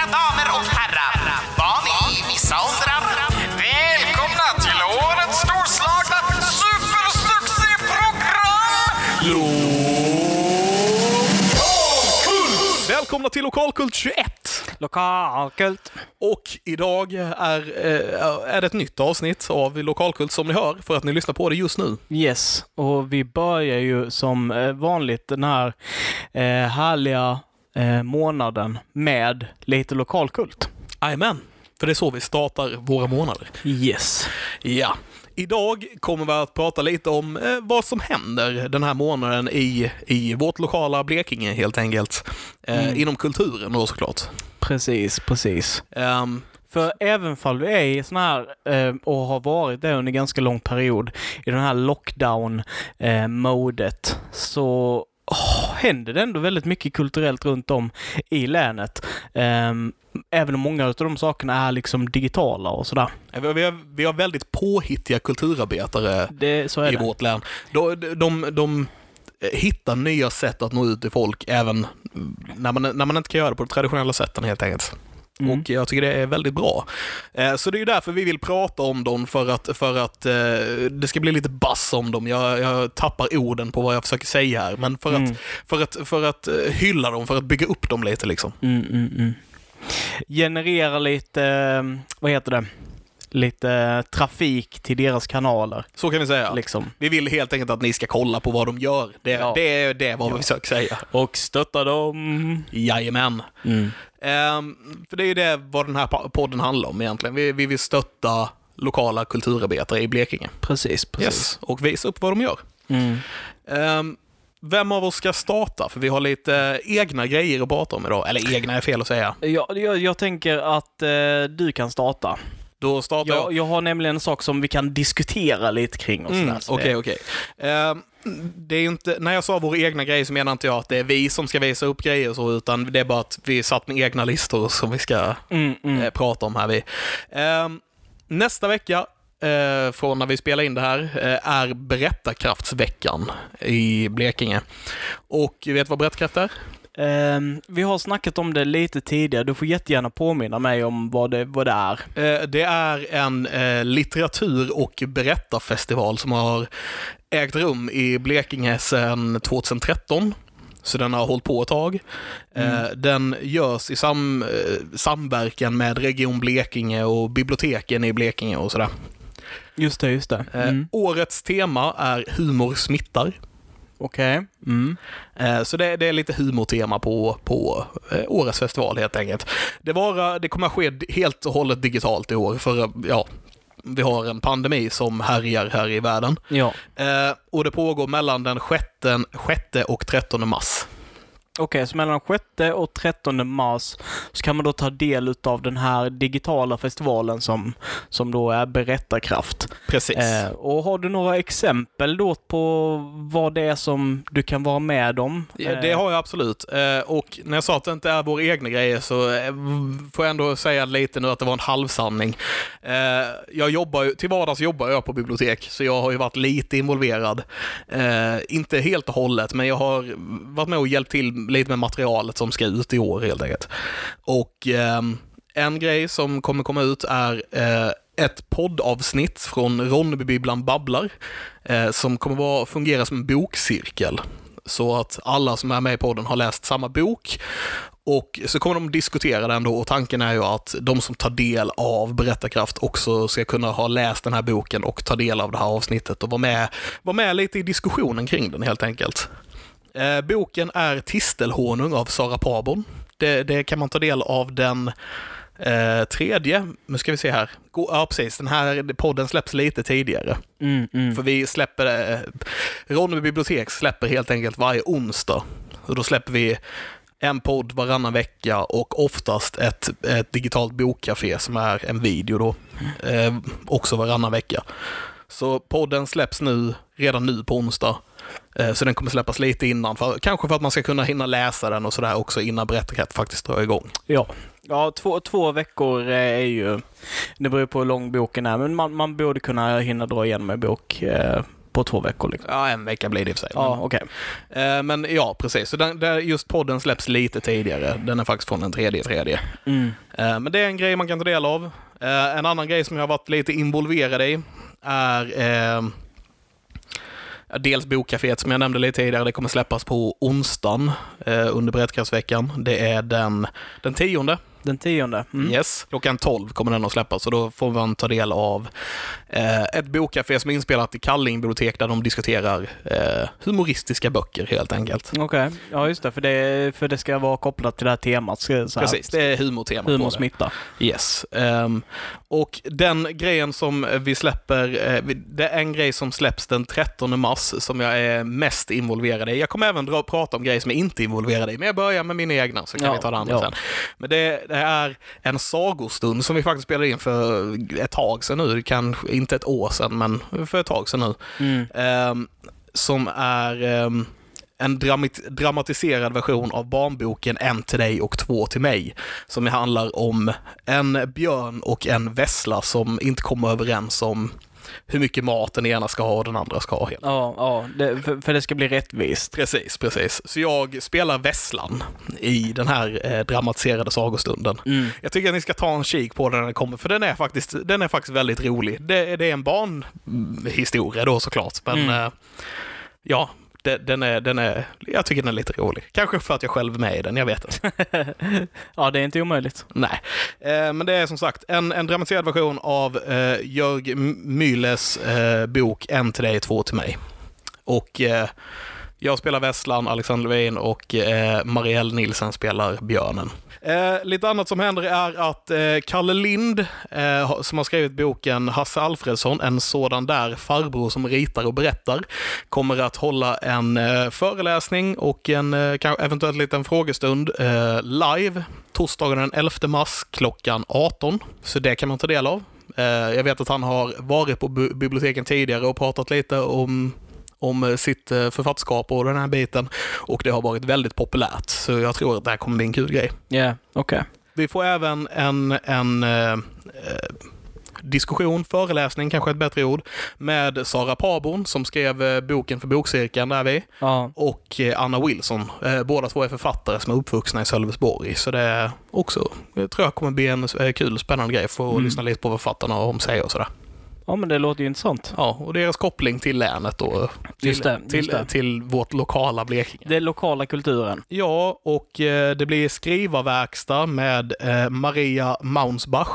Mina damer och herrar, barn i vissa åldrar. Välkomna till årets storslagna supersuccéprogram! Välkomna till Lokalkult 21! Lokalkult. Och idag är, eh, är det ett nytt avsnitt av Lokalkult som ni hör, för att ni lyssnar på det just nu. Yes, och vi börjar ju som eh, vanligt den här eh, härliga eh, månaden med lite lokalkult. Jajamän, för det är så vi startar våra månader. Yes. Ja. Idag kommer vi att prata lite om eh, vad som händer den här månaden i, i vårt lokala Blekinge helt enkelt. Eh, Mm. Inom kulturen då såklart. Precis, precis. Ehm, För även fall du är i sån här, och har varit det under ganska lång period, i den här lockdown-modet, så händer det ändå väldigt mycket kulturellt runt om i länet. Ehm, även om många av de sakerna är liksom digitala och sådär. vi, har, vi, har, väldigt påhittiga kulturarbetare Det, i det. vårt län. De, de, de hittar nya sätt att nå ut till folk även när man, när man inte kan göra det på de traditionella sätten helt enkelt. Mm. Och jag tycker det är väldigt bra. Eh, Så det är ju därför vi vill prata om dem, för att, för att eh, det ska bli lite bass om dem. Jag, jag tappar orden på vad jag försöker säga här, men för, Mm. att, för, att, för att eh, hylla dem, för att bygga upp dem lite liksom. Mm, mm, mm. Generera lite, vad heter det, lite trafik till deras kanaler. Så kan vi säga. Liksom. Vi vill helt enkelt att ni ska kolla på vad de gör. Det, Ja. det är det vad vi försöker säga. Och stötta dem. Jajamän. Mm. Ehm, för det är ju det vad den här po- podden handlar om egentligen. Vi, vi vill stötta lokala kulturarbetare i Blekinge. Precis, precis. Yes. Och visa upp vad de gör. Mm. Ehm, vem av oss ska starta? För vi har lite egna grejer att prata om idag. Eller egna är fel att säga. Jag, jag, jag tänker att eh, du kan starta. Då startar jag. Jag, jag har nämligen en sak som vi kan diskutera lite kring och sådär. Mm, så Okej, okej. Det är ju inte, när jag sa våra egna grejer så menar inte jag att det är vi som ska visa upp grejer så, utan det är bara att vi satt med egna listor som vi ska Mm, mm. eh, prata om här. Vi. Ehm, nästa vecka, eh, från när vi spelar in det här, eh, är Berättarkraftsveckan i Blekinge. Och vet du vad berättarkraft är? Ehm, vi har snackat om det lite tidigare. Du får jättegärna påminna mig om vad det, vad det är. Eh, det är en eh, litteratur och berättarfestival som har ägt rum i Blekinge sedan 2013. Så den har hållit på ett tag. Eh, Den görs i sam, samverkan med Region Blekinge och biblioteken i Blekinge och sådär. Just det, just det. Mm. Årets tema är humor smittar. Okej. Mm. Eh, Så det, det är lite humortema på, på eh, årets festival helt enkelt. Det, var, det kommer att ske helt och hållet digitalt i år för ja, vi har en pandemi som härjar här i världen. Ja. Eh, och det pågår mellan den 6, 6 och 13 mars. Okej, så mellan 6 och 13 mars så kan man då ta del av den här digitala festivalen som, som då är Berättarkraft. Precis. Eh, och har du några exempel då på vad det är som du kan vara med om? Ja, Det har jag absolut. Eh, Och när jag sa att det inte är våra egna grejer så eh, får jag ändå säga lite nu att det var en halvsanning. Eh, Jag jobbar ju, till vardags jobbar jag på bibliotek, så jag har ju varit lite involverad. Eh, Inte helt och hållet, men jag har varit med och hjälpt till lite med materialet som ska ut i år helt enkelt. Och eh, en grej som kommer komma ut är eh, ett poddavsnitt från Ronnebybibblan Babblar, eh, som kommer vara, fungera som en bokcirkel. Så att alla som är med i podden har läst samma bok. Och så kommer de diskutera den då och tanken är ju att de som tar del av Berättarkraft också ska kunna ha läst den här boken och ta del av det här avsnittet och vara med, vara med lite i diskussionen kring den helt enkelt. Eh, boken är Tistelhonung av Sara Pabon. Det, det kan man ta del av den eh, tredje, nu ska vi se här. Gå, ja, precis. Den här podden släpps lite tidigare. Mm, mm. För vi släpper, eh, Ronneby bibliotek släpper helt enkelt varje onsdag. Och då släpper vi en podd varannan vecka och oftast ett, ett digitalt bokcafé som är en video då, eh, också varannan vecka. Så podden släpps nu, redan nu på onsdag. Eh, så den kommer släppas lite innan, för, kanske för att man ska kunna hinna läsa den och sådär också innan Berättarkraft faktiskt drar igång. Ja. Ja, två, två veckor eh, är ju... Det beror på hur lång boken är, men man, man borde kunna hinna dra igenom en bok eh, på två veckor. Liksom. Ja, en vecka blir det i och för sig. Ja. Men, eh, men ja, precis. Så den, där just podden släpps lite tidigare. Den är faktiskt från den tredje tredje. Mm. Eh, Men det är en grej man kan ta del av. Eh, En annan grej som jag har varit lite involverad i är dels Bokcaféet som jag nämnde lite tidigare. Det kommer släppas på onsdagen eh, under Berättarkraftsveckan. Det är den, den tionde. Den tionde. Mm. Yes. Klockan 12 kommer den att släppas och då får man ta del av eh, ett bokcafé som är inspelat i Kalling bibliotek där de diskuterar eh, humoristiska böcker helt enkelt. Okej, ja just det för, det. för det ska vara kopplat till det här temat. Så här, Precis, det är humortema Humor på det. smittar. Yes. Ehm, och den grejen som vi släpper, eh, det är en grej som släpps den 13 mars som jag är mest involverad i. Jag kommer även dra, prata om grejer som jag inte är involverad i, men jag börjar med mina egna så kan Ja, vi ta det andra ja. sen. Men det, det är en sagostund som vi faktiskt spelade in för ett tag sedan nu, kanske inte ett år sedan, men för ett tag sedan nu. Mm. Ehm, som är ehm, en dramat- dramatiserad version av barnboken En till dig och två till mig. Som handlar om en björn och en vessla som inte kommer överens om hur mycket mat den ena ska ha och den andra ska ha. Helt. Ja, ja det, för, för det ska bli rättvist. Precis, precis. Så jag spelar vesslan i den här eh, dramatiserade sagostunden. Mm. Jag tycker att ni ska ta en kik på den när den kommer, för den är faktiskt, den är faktiskt väldigt rolig. Det, det är en barnhistoria då såklart, men Mm. eh, ja, den, är, den är, jag tycker den är lite rolig. Kanske för att jag själv är med i den, jag vet inte. ja, det är inte omöjligt. Nej, eh, men det är som sagt en, en dramatiserad version av eh, Jörg Myles eh, bok En till dig, två till mig. Och eh, jag spelar Vesslan, Alexander Levin och eh, Marielle Nilsen spelar Björnen. Eh, lite annat som händer är att eh, Kalle Lind, eh, som har skrivit boken Hasse Alfredsson, en sådan där farbror som ritar och berättar, kommer att hålla en eh, föreläsning och en eh, eventuellt liten frågestund eh, live torsdagen den 11 mars klockan 18. Så det kan man ta del av. Eh, jag vet att han har varit på biblioteken tidigare och pratat lite om om eh, sitt eh, författarskap och den här biten. Och det har varit väldigt populärt, så jag tror att det här kommer bli en kul grej. Ja, okej. Vi får även en, en eh, eh, diskussion, föreläsning, kanske ett bättre ord, med Sara Pabon som skrev boken för bokcirkeln där vi, Ja, och Anna Wilson. Båda två är författare som är uppvuxna i Sölvesborg, så det är också, jag tror jag kommer bli en kul, spännande grej för att Mm. lyssna lite på vad författarna har om sig och sådär. Ja, men det låter ju intressant. Ja, och deras koppling till länet då. Till, Just det, just till, det. till vårt lokala Blekinge. Är lokala kulturen. Ja, och eh, det blir skrivarverkstad med eh, Maria Maunsbach.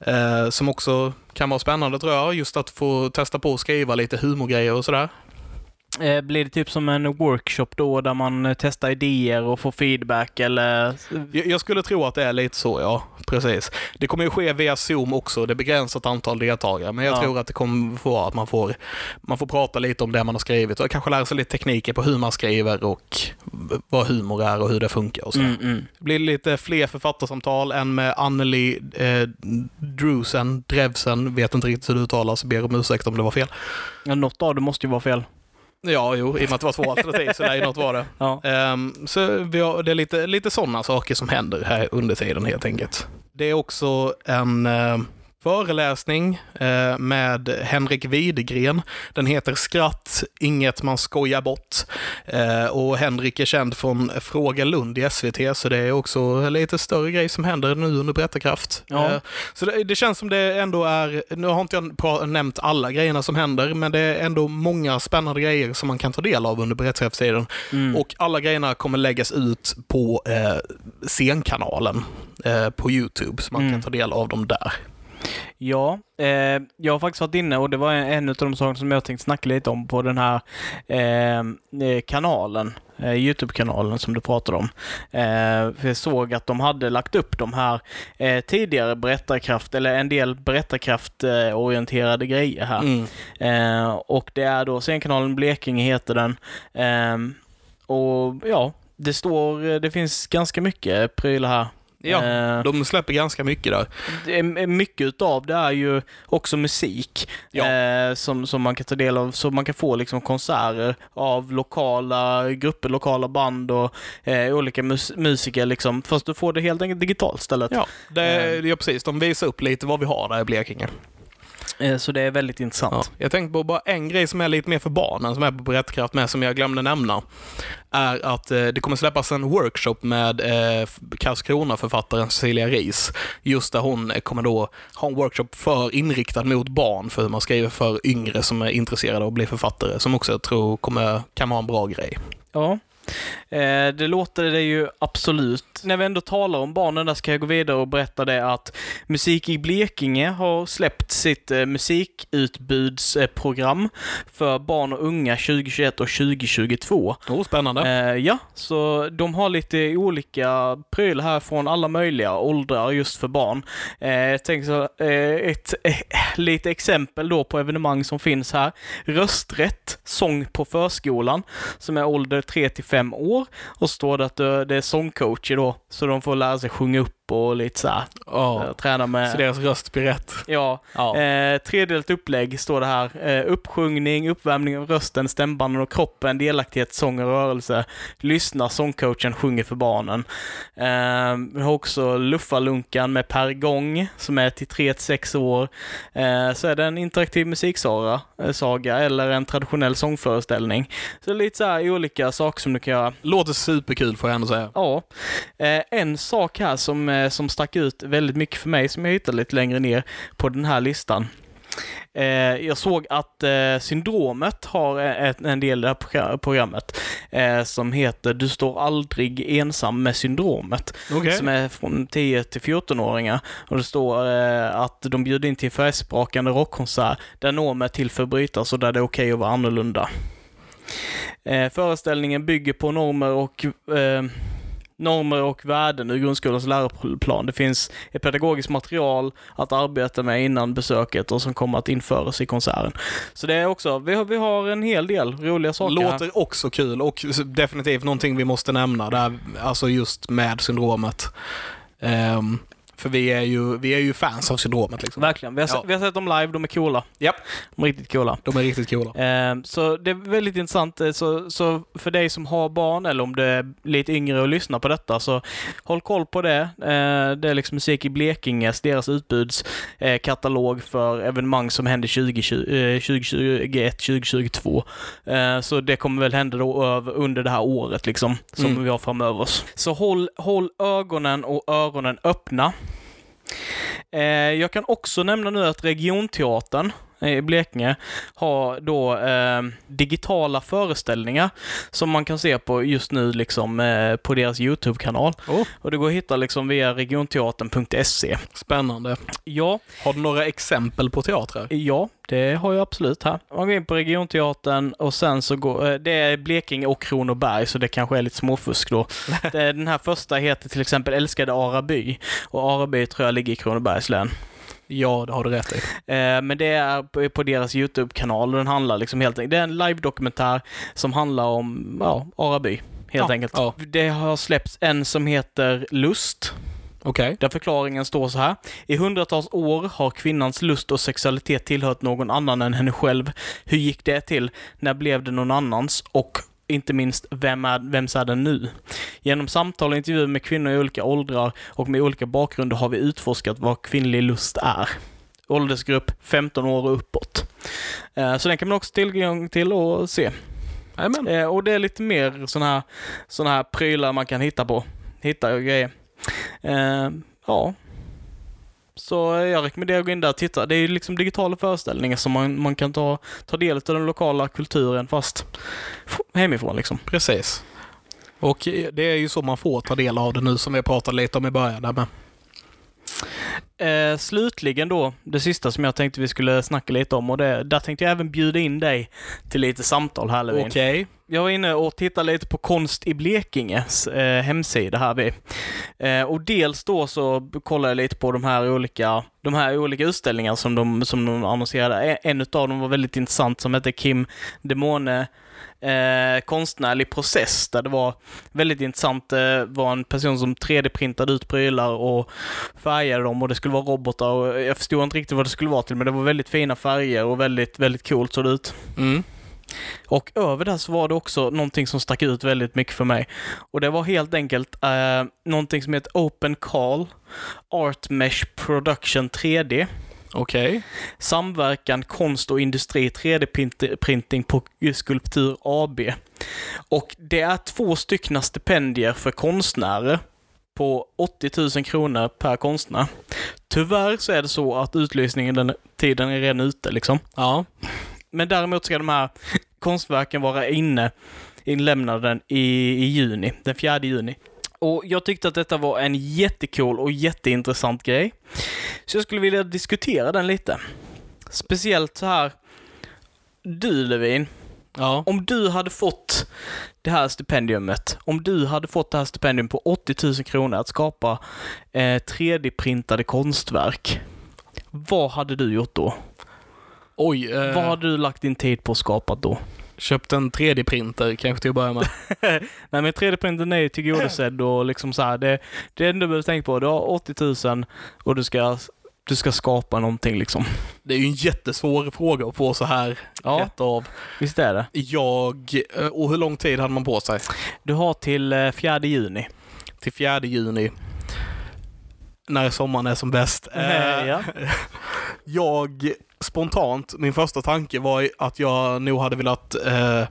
Eh, som också kan vara spännande tror jag, just att få testa på att skriva lite humorgrejer och sådär. Eh, blir det typ som en workshop då där man eh, testar idéer och får feedback eller? Jag, skulle tro att det är lite så, ja. Precis. Det kommer ju ske via Zoom också, det är begränsat antal deltagare, men jag Ja. tror att det kommer vara att man får, man får prata lite om det man har skrivit och kanske lära sig lite tekniker på hur man skriver och vad humor är och hur det funkar och så. Mm, mm. Det blir lite fler författarsamtal, en med Anneli eh, Drusen, Drevsen, vet inte riktigt hur det uttalas, ber om ursäkt om det var fel. Ja, något av det måste ju vara fel. Ja, jo, i och med att det var två alternativ så där något var det. Ja. Ehm, så vi har, det är lite, lite sådana saker som händer här under tiden helt enkelt. Det är också en eh, föreläsning eh, med Henrik Widegren. Den heter Skratt, inget man skojar bort. Eh, och Henrik är känd från Fråga Lund i SVT, så det är också en lite större grej som händer nu under Berättarkraft. Ja. Eh, så det, det känns som det ändå är, nu har inte jag nämnt alla grejerna som händer, men det är ändå många spännande grejer som man kan ta del av under Berättarkraftstiden. Mm. Och alla grejerna kommer läggas ut på scenkanalen på YouTube, så man Mm. kan ta del av dem där. Ja, eh, jag har faktiskt varit inne och det var en, en av de saker som jag tänkte snacka lite om på den här eh, eh, kanalen, eh, Youtube-kanalen som du pratade om. Eh, för jag såg att de hade lagt upp de här eh, tidigare berättarkraft, eller en del berättarkraft-orienterade grejer här. Mm. Och det är då scenkanalen Blekinge heter den. Och ja, det står, det finns ganska mycket prylar här. Ja, Eh, de släpper ganska mycket där. mycket utav det är ju också musik Ja. eh, som, som man kan ta del av, så man kan få liksom konserter av lokala grupper, lokala band och eh, olika mus- musiker liksom. Fast du får det helt enkelt digitalt istället. Ja, det, ja, precis. De visar upp lite vad vi har där i Blekinge. Eh, Så det är väldigt Ja. intressant. Jag tänkte på bara en grej som är lite mer för barnen, som är på Berättarkraft med, som jag glömde nämna. Är att eh, det kommer släppas en workshop med eh, Karlskrona-författaren Cecilia Ries. Just där hon eh, kommer då ha en workshop för inriktad mot barn, för hur man skriver för yngre som är intresserade av att bli författare, som också jag tror kommer, kan vara en bra grej. Ja. Eh, det låter det ju absolut. När vi ändå talar om barnen där ska jag gå vidare och berätta det att Musik i Blekinge har släppt sitt eh, musikutbudsprogram för barn och unga 2021 och 2022. Oh, spännande. Eh, ja, så de har lite olika prylar här från alla möjliga åldrar just för barn. Jag tänker så, ett lite exempel då på evenemang som finns här. Rösträtt, sång på förskolan, som är ålder 3 till 5 år. Och står det att det är sångcoacher då, så de får lära sig sjunga upp och lite så här, eh, träna med... Så deras röst blir rätt. Ja, Ja. Eh, tredelat upplägg står det här. Eh, uppsjungning, uppvärmning av rösten, stämbanden och kroppen, delaktighet, sång och rörelse. Lyssna, sångcoachen sjunger för barnen. Eh, vi har också Luffalunkan med Per Gång, som är till 3-6 år. Eh, så är det en interaktiv musiksaga eh, saga, eller en traditionell sångföreställning. Så lite så här olika saker som du kan göra. Låter superkul får jag ändå säga. Ja, eh, en sak här som, eh, som stack ut väldigt mycket för mig, som jag hittade lite längre ner på den här listan. Eh, jag såg att eh, Syndromet har en del i det här progr- programmet som heter Du står aldrig ensam med syndromet. Okej. Som är från 10 till 14-åringar. Och det står att de bjuder in till en färgsprakande rockkonsert där normer till förbrytas och där det är okej att vara annorlunda. Föreställningen bygger på normer och eh, normer och värden ur grundskolans läroplan. Det finns ett pedagogiskt material att arbeta med innan besöket och som kommer att införas i konserten. Så det är också, vi har, vi har en hel del roliga saker här. Låter också kul och definitivt någonting vi måste nämna där, alltså just med syndromet. Um, för vi är, ju, vi är ju fans av syndromet liksom. Verkligen. Vi har, Ja. vi har sett dem live, de är coola. Japp. De är riktigt coola. De är riktigt coola. Eh, Så det är väldigt intressant. Eh, Så, så för dig som har barn eller om du är lite yngre och lyssnar på detta så håll koll på det. Eh, Det är liksom Musik i Blekinges, deras utbudskatalog för evenemang som händer 2020, eh, 2021, 2022. Eh, Så det kommer väl hända då över, under det här året liksom, som Mm. vi har framöver oss. Så håll, håll ögonen och öronen öppna. Eh, jag kan också nämna nu att Regionteatern i Blekinge har då eh, digitala föreställningar som man kan se på just nu liksom eh, på deras YouTube-kanal. Oh, Och det går att hitta liksom via regionteatern.se. spännande. Ja, Har du några exempel på teatrar? ja, det har jag absolut här. Man går in på Regionteatern och sen så går, eh, det är Blekinge och Kronoberg så det kanske är lite småfusk då. Den här första heter till exempel Älskade Araby och Araby tror jag ligger i Kronobergs län. Ja, det har du rätt i. Eh, men det är på, deras YouTube-kanal och den handlar liksom helt enkelt, det är en live-dokumentär som handlar om, ja, Araby. Helt Ja, enkelt. ja. Det har släppts en som heter Lust. Okej. Där förklaringen står så här. I hundratals år har kvinnans lust och sexualitet tillhört någon annan än henne själv. Hur gick det till? När blev det någon annans? Och inte minst, vem är, vems är den nu? Genom samtal och intervjuer med kvinnor i olika åldrar och med olika bakgrunder har vi utforskat vad kvinnlig lust är. Åldersgrupp 15 år och uppåt. Eh, Så den kan man också tillgång till och se. Jajamän. Eh, och det är lite mer sådana här, såna här prylar man kan hitta på. Hitta grejer. Eh, ja. Så jag rekommenderar att gå in där och titta. Det är ju liksom digitala föreställningar som man, man kan ta, ta del av den lokala kulturen fast hemifrån liksom. Precis. Och det är ju så man får ta del av det nu som vi pratade lite om i början där med. Eh, slutligen då, det sista som jag tänkte vi skulle snacka lite om och det, där tänkte jag även bjuda in dig till lite samtal här Levin. Okej. Jag var inne och tittade lite på Konst i Blekinges eh, hemsida här vi. Eh, och dels då så kollade jag lite på de här olika, de här olika utställningarna som de, som de annonserade. En utav dem var väldigt intressant som hette Kim Demone eh, konstnärlig process där det var väldigt intressant. Det var en person som 3D-printade ut prylar och färgade dem och det skulle vara robotar och jag förstod inte riktigt vad det skulle vara till men det var väldigt fina färger och väldigt, väldigt coolt såg det ut. Mm. Och över det så var det också någonting som stack ut väldigt mycket för mig. Och det var helt enkelt eh, någonting som heter Open Call Art Mesh Production 3D. Okej. Samverkan konst och industri 3D-printing på Skulptur AB. Och det är två stycken stipendier för konstnärer på 80 000 kronor per konstnär. Tyvärr så är det så att utlysningen, den tiden är redan ute liksom. Ja. Men däremot ska de här konstverken vara inne, inlämnade i, i juni, den 4 juni. Och jag tyckte att detta var en jättecool och jätteintressant grej. Så jag skulle vilja diskutera den lite. Speciellt så här, du Levin, Ja. om du hade fått det här stipendiumet, om du hade fått det här stipendium på 80 000 kronor att skapa eh, 3D-printade konstverk, vad hade du gjort då? Oj. Eh, Vad hade du lagt din tid på att skapa då? Köpt en 3D-printer kanske till att börja med. Nej men 3D-printen är ju tillgodosedd och liksom så här, det, det enda du behöver tänka på, du har 80 000 och du ska, du ska skapa någonting liksom. Det är ju en jättesvår fråga att få så här Ja. rätt av. Visst är det? Jag, eh, och hur lång tid hade man på sig? Du har till eh, 4 juni. Till 4 juni. När sommaren är som bäst. Eh, ja. Jag, spontant, min första tanke var att jag nog hade velat eh,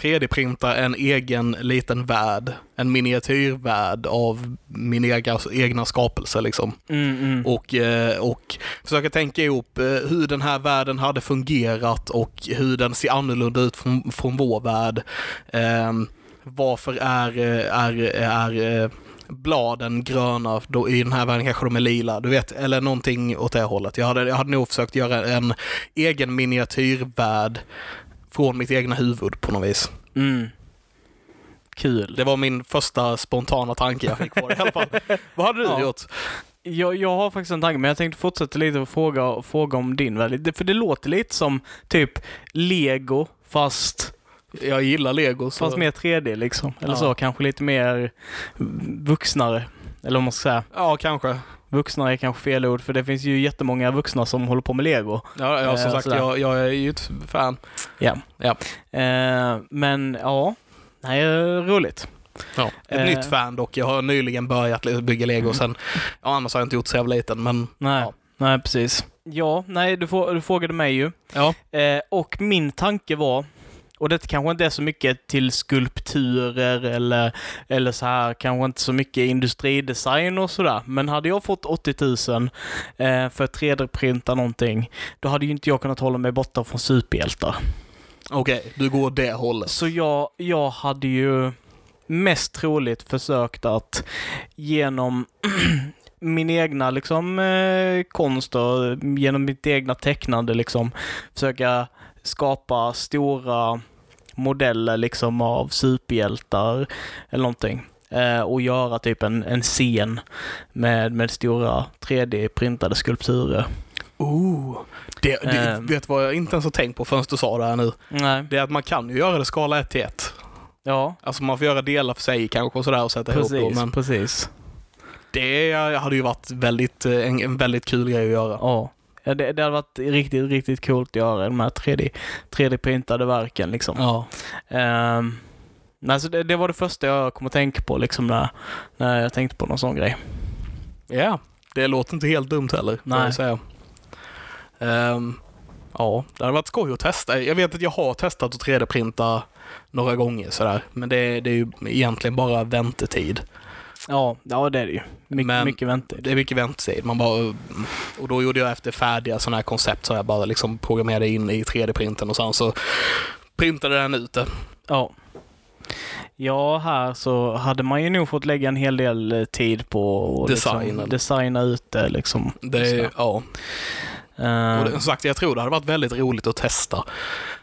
3D-printa en egen liten värld. En miniatyrvärld av min egna, egna skapelse liksom. Mm, mm. Och, eh, och försöka tänka ihop eh, hur den här världen hade fungerat och hur den ser annorlunda ut från, från vår värld. Ehm, varför är, eh, är, är eh, bladen gröna, då i den här världen kanske de är lila, du vet, eller någonting åt det hållet. Jag hade, jag hade nog försökt göra en egen miniatyrvärld från mitt egna huvud på något vis. Mm. Kul. Det var min första spontana tanke jag fick på det i alla fall. Vad hade du Ja. gjort? Jag, jag har faktiskt en tanke, men jag tänkte fortsätta lite och fråga, fråga om din värld. För det låter lite som typ Lego, fast, Jag gillar lego. Så... fast mer 3D liksom. Eller Ja. så, kanske lite mer vuxnare. Eller vad man ska säga. Ja, kanske. Vuxna är kanske fel ord, för det finns ju jättemånga vuxna som håller på med lego. Ja, ja som Eh, sagt, jag, jag är ju ett fan. Ja. Ja. Eh, men ja, nej, roligt. Ja. Ett Eh. nytt fan dock. Jag har nyligen börjat bygga lego. Sen, ja, annars har jag inte gjort så jävla liten, men Nej, Ja. nej precis. Ja, nej, du, får, du frågade mig ju. ja. Eh, och min tanke var, och det kanske inte är så mycket till skulpturer eller, eller så här, kanske inte så mycket industridesign och sådär. Men hade jag fått 80 000 eh, för att 3D-printa någonting, då hade ju inte jag kunnat hålla mig borta från superhjältar. Okej, du går det hållet. Så jag, jag hade ju mest troligt försökt att genom min egna liksom, eh, konst och genom mitt egna tecknande liksom försöka skapa stora modeller liksom av superhjältar eller någonting. Eh, och göra typ en, en scen med, med stora 3D-printade skulpturer. Ooh. Det, det, Ehm. vet vad jag inte ens har tänkt på förrän du sa det här nu? Nej. Det är att man kan ju göra det skala 1 till 1. Ja, Alltså man får göra delar för sig kanske och sådär och sätta ihop precis. dem. Men precis. det hade ju varit väldigt, eh, en, en väldigt kul grej att göra. Ja. Ja, det, det hade varit riktigt, riktigt coolt att göra de här 3D, 3D-printade verken liksom. Ja. Ehm, nej, så det, det var det första jag kom att tänka på liksom när, när jag tänkte på någon sån grej. Ja, det låter inte helt dumt heller. Nej. Jag säga. Ehm, ja, det hade varit skoj att testa. Jag vet att jag har testat att 3D-printa några gånger sådär. Men det, det är ju egentligen bara väntetid. Ja, ja det är det ju. My, Men- mycket väntetid. Det är mycket väntetid. Man bara, och då gjorde jag efter färdiga sådana här koncept så jag bara liksom programmerade in i 3D-printen och sen så printade den ut det. Ja. Ja, här så hade man ju nog fått lägga en hel del eh, tid på att liksom designa ut det liksom. det ja. Ehm, Och det, som sagt, jag tror det hade varit väldigt roligt att testa.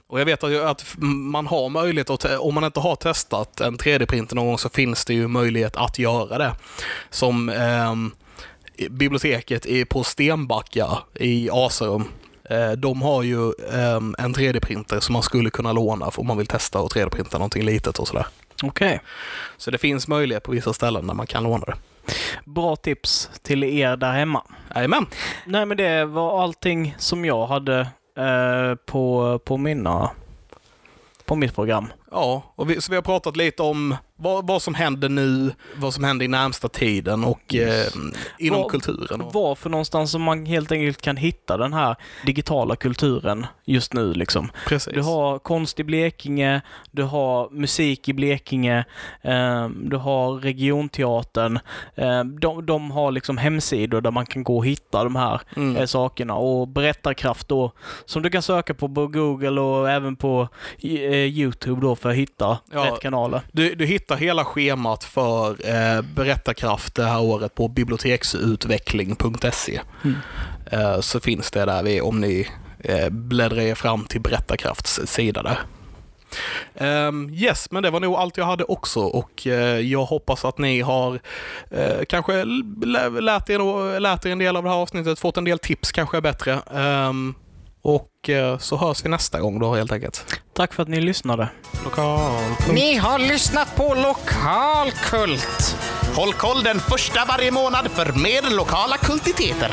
Och jag vet att, att man har möjlighet att, om man inte har testat en 3D-printer någon gång så finns det ju möjlighet att göra det. Som ehm, biblioteket på Stenbacka i Asarum. Eh, de har ju ehm, en 3D-printer som man skulle kunna låna om man vill testa att 3D-printa någonting litet och sådär. Okej. Så det finns möjlighet på vissa ställen där man kan låna det. Bra tips till er där hemma. Jajamän. Nej, men det var allting som jag hade eh, på, på mina på mitt program. Ja, och vi, så vi har pratat lite om vad, vad som händer nu, vad som händer i närmsta tiden och eh, inom Vad- kulturen. Och, Var för någonstans som man helt enkelt kan hitta den här digitala kulturen just nu liksom. precis. Du har konst i Blekinge, du har musik i Blekinge, eh, du har regionteatern. Eh, de, de har liksom hemsidor där man kan gå och hitta de här Mm. eh, sakerna. Och Berättarkraft då, som du kan söka på på Google och även på eh, YouTube då för att hitta Ja. rätt kanaler. Du, du hittar hela schemat för eh, Berättarkraft det här året på biblioteksutveckling.se. Mm. Eh, så finns det där vid, om ni eh, bläddrar er fram till Berättarkrafts sida där. Ehm, yes, men det var nog allt jag hade också och eh, jag hoppas att ni har eh, kanske lä- lärt er, lärt er en del av det här avsnittet, fått en del tips kanske är bättre. Ehm, och eh, så hörs vi nästa gång då helt enkelt. Tack för att ni lyssnade. Lokal. Ni har lyssnat på Lokalkult. Håll koll den första varje månad för mer lokala kultiteter.